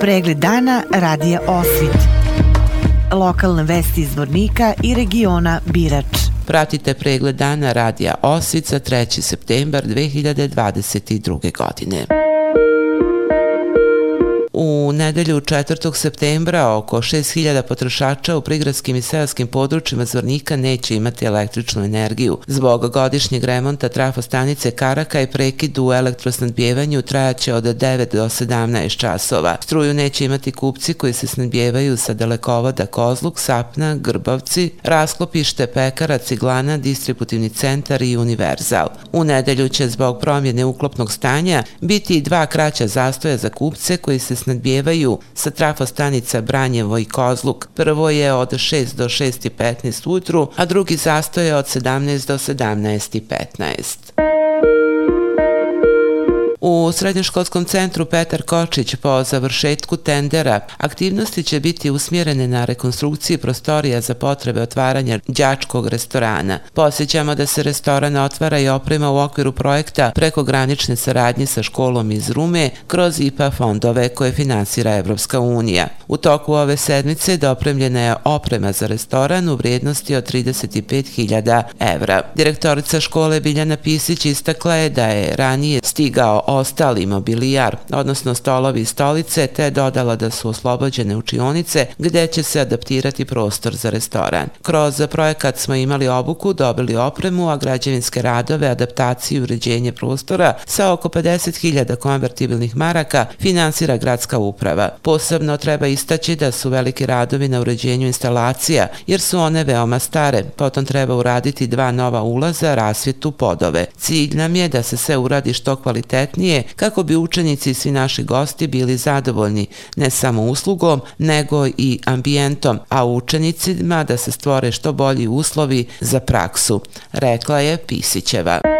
Pregled dana radija Osvit. Lokalne vesti iz Vornika i regiona Birač. Pratite pregled dana radija Osvit za 3. septembar 2022. godine. U nedelju 4. septembra oko 6000 potrošača u prigradskim i seoskim područjima Zvornika neće imati električnu energiju. Zbog godišnjeg remonta trafostanice Karaka i prekidu u elektrosnadbjevanju trajaće od 9 do 17 časova. Struju neće imati kupci koji se snadbjevaju sa dalekovoda Kozluk, Sapna, Grbavci, Rasklopište, Pekara, Ciglana, Distributivni centar i Univerzal. U nedelju će zbog promjene uklopnog stanja biti dva kraća zastoja za kupce koji se snadbijevaju sa trafostanica Branjevo i Kozluk. Prvo je od 6 do 6.15 ujutru, a drugi zastoje od 17 do 17.15. U Srednjoškolskom centru Petar Kočić po završetku tendera aktivnosti će biti usmjerene na rekonstrukciji prostorija za potrebe otvaranja đačkog restorana. Posjećamo da se restoran otvara i oprema u okviru projekta preko granične saradnje sa školom iz Rume kroz IPA fondove koje finansira Evropska unija. U toku ove sedmice dopremljena je oprema za restoran u vrijednosti od 35.000 evra. Direktorica škole Biljana Pisić istakla je da je ranije stigao ostali mobilijar, odnosno stolovi i stolice, te dodala da su oslobođene učionice gde će se adaptirati prostor za restoran. Kroz projekat smo imali obuku, dobili opremu, a građevinske radove, adaptaciju i uređenje prostora sa oko 50.000 konvertibilnih maraka finansira gradska uprava. Posebno treba istaći da su veliki radovi na uređenju instalacija, jer su one veoma stare. Potom treba uraditi dva nova ulaza, rasvjetu, podove. Cilj nam je da se sve uradi što kvalitetnije kvalitetnije kako bi učenici i svi naši gosti bili zadovoljni ne samo uslugom nego i ambijentom, a učenicima da se stvore što bolji uslovi za praksu, rekla je Pisićeva.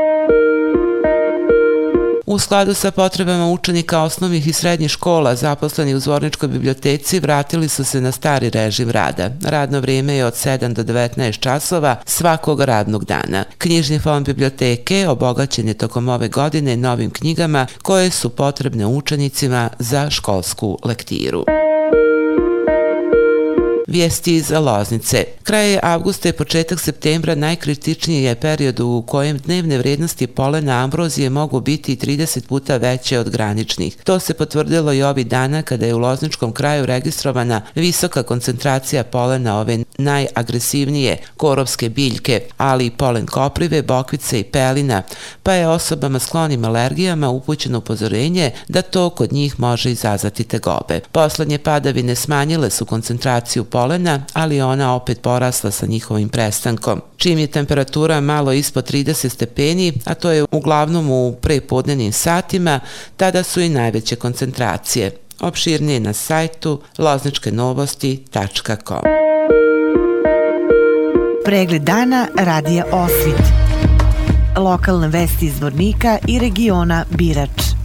U skladu sa potrebama učenika osnovnih i srednjih škola zaposleni u Zvorničkoj biblioteci vratili su se na stari režim rada. Radno vrijeme je od 7 do 19 časova svakog radnog dana. Knjižni fond biblioteke obogaćen je tokom ove godine novim knjigama koje su potrebne učenicima za školsku lektiru. Vijesti iz Loznice. Kraj avgusta i početak septembra najkritičniji je period u kojem dnevne vrednosti polena ambrozije mogu biti 30 puta veće od graničnih. To se potvrdilo i ovih dana kada je u Lozničkom kraju registrovana visoka koncentracija polena ove najagresivnije korovske biljke, ali i polen koprive, bokvice i pelina, pa je osobama sklonim alergijama upućeno upozorenje da to kod njih može izazvati tegobe. Poslednje padavine smanjile su koncentraciju polena polena, ali ona opet porasla sa njihovim prestankom. Čim je temperatura malo ispod 30 stepeni, a to je uglavnom u prepodnenim satima, tada su i najveće koncentracije. Opširnije na sajtu lozničkenovosti.com Pregled dana radija Osvit. Lokalne vesti iz Vornika i regiona Birač.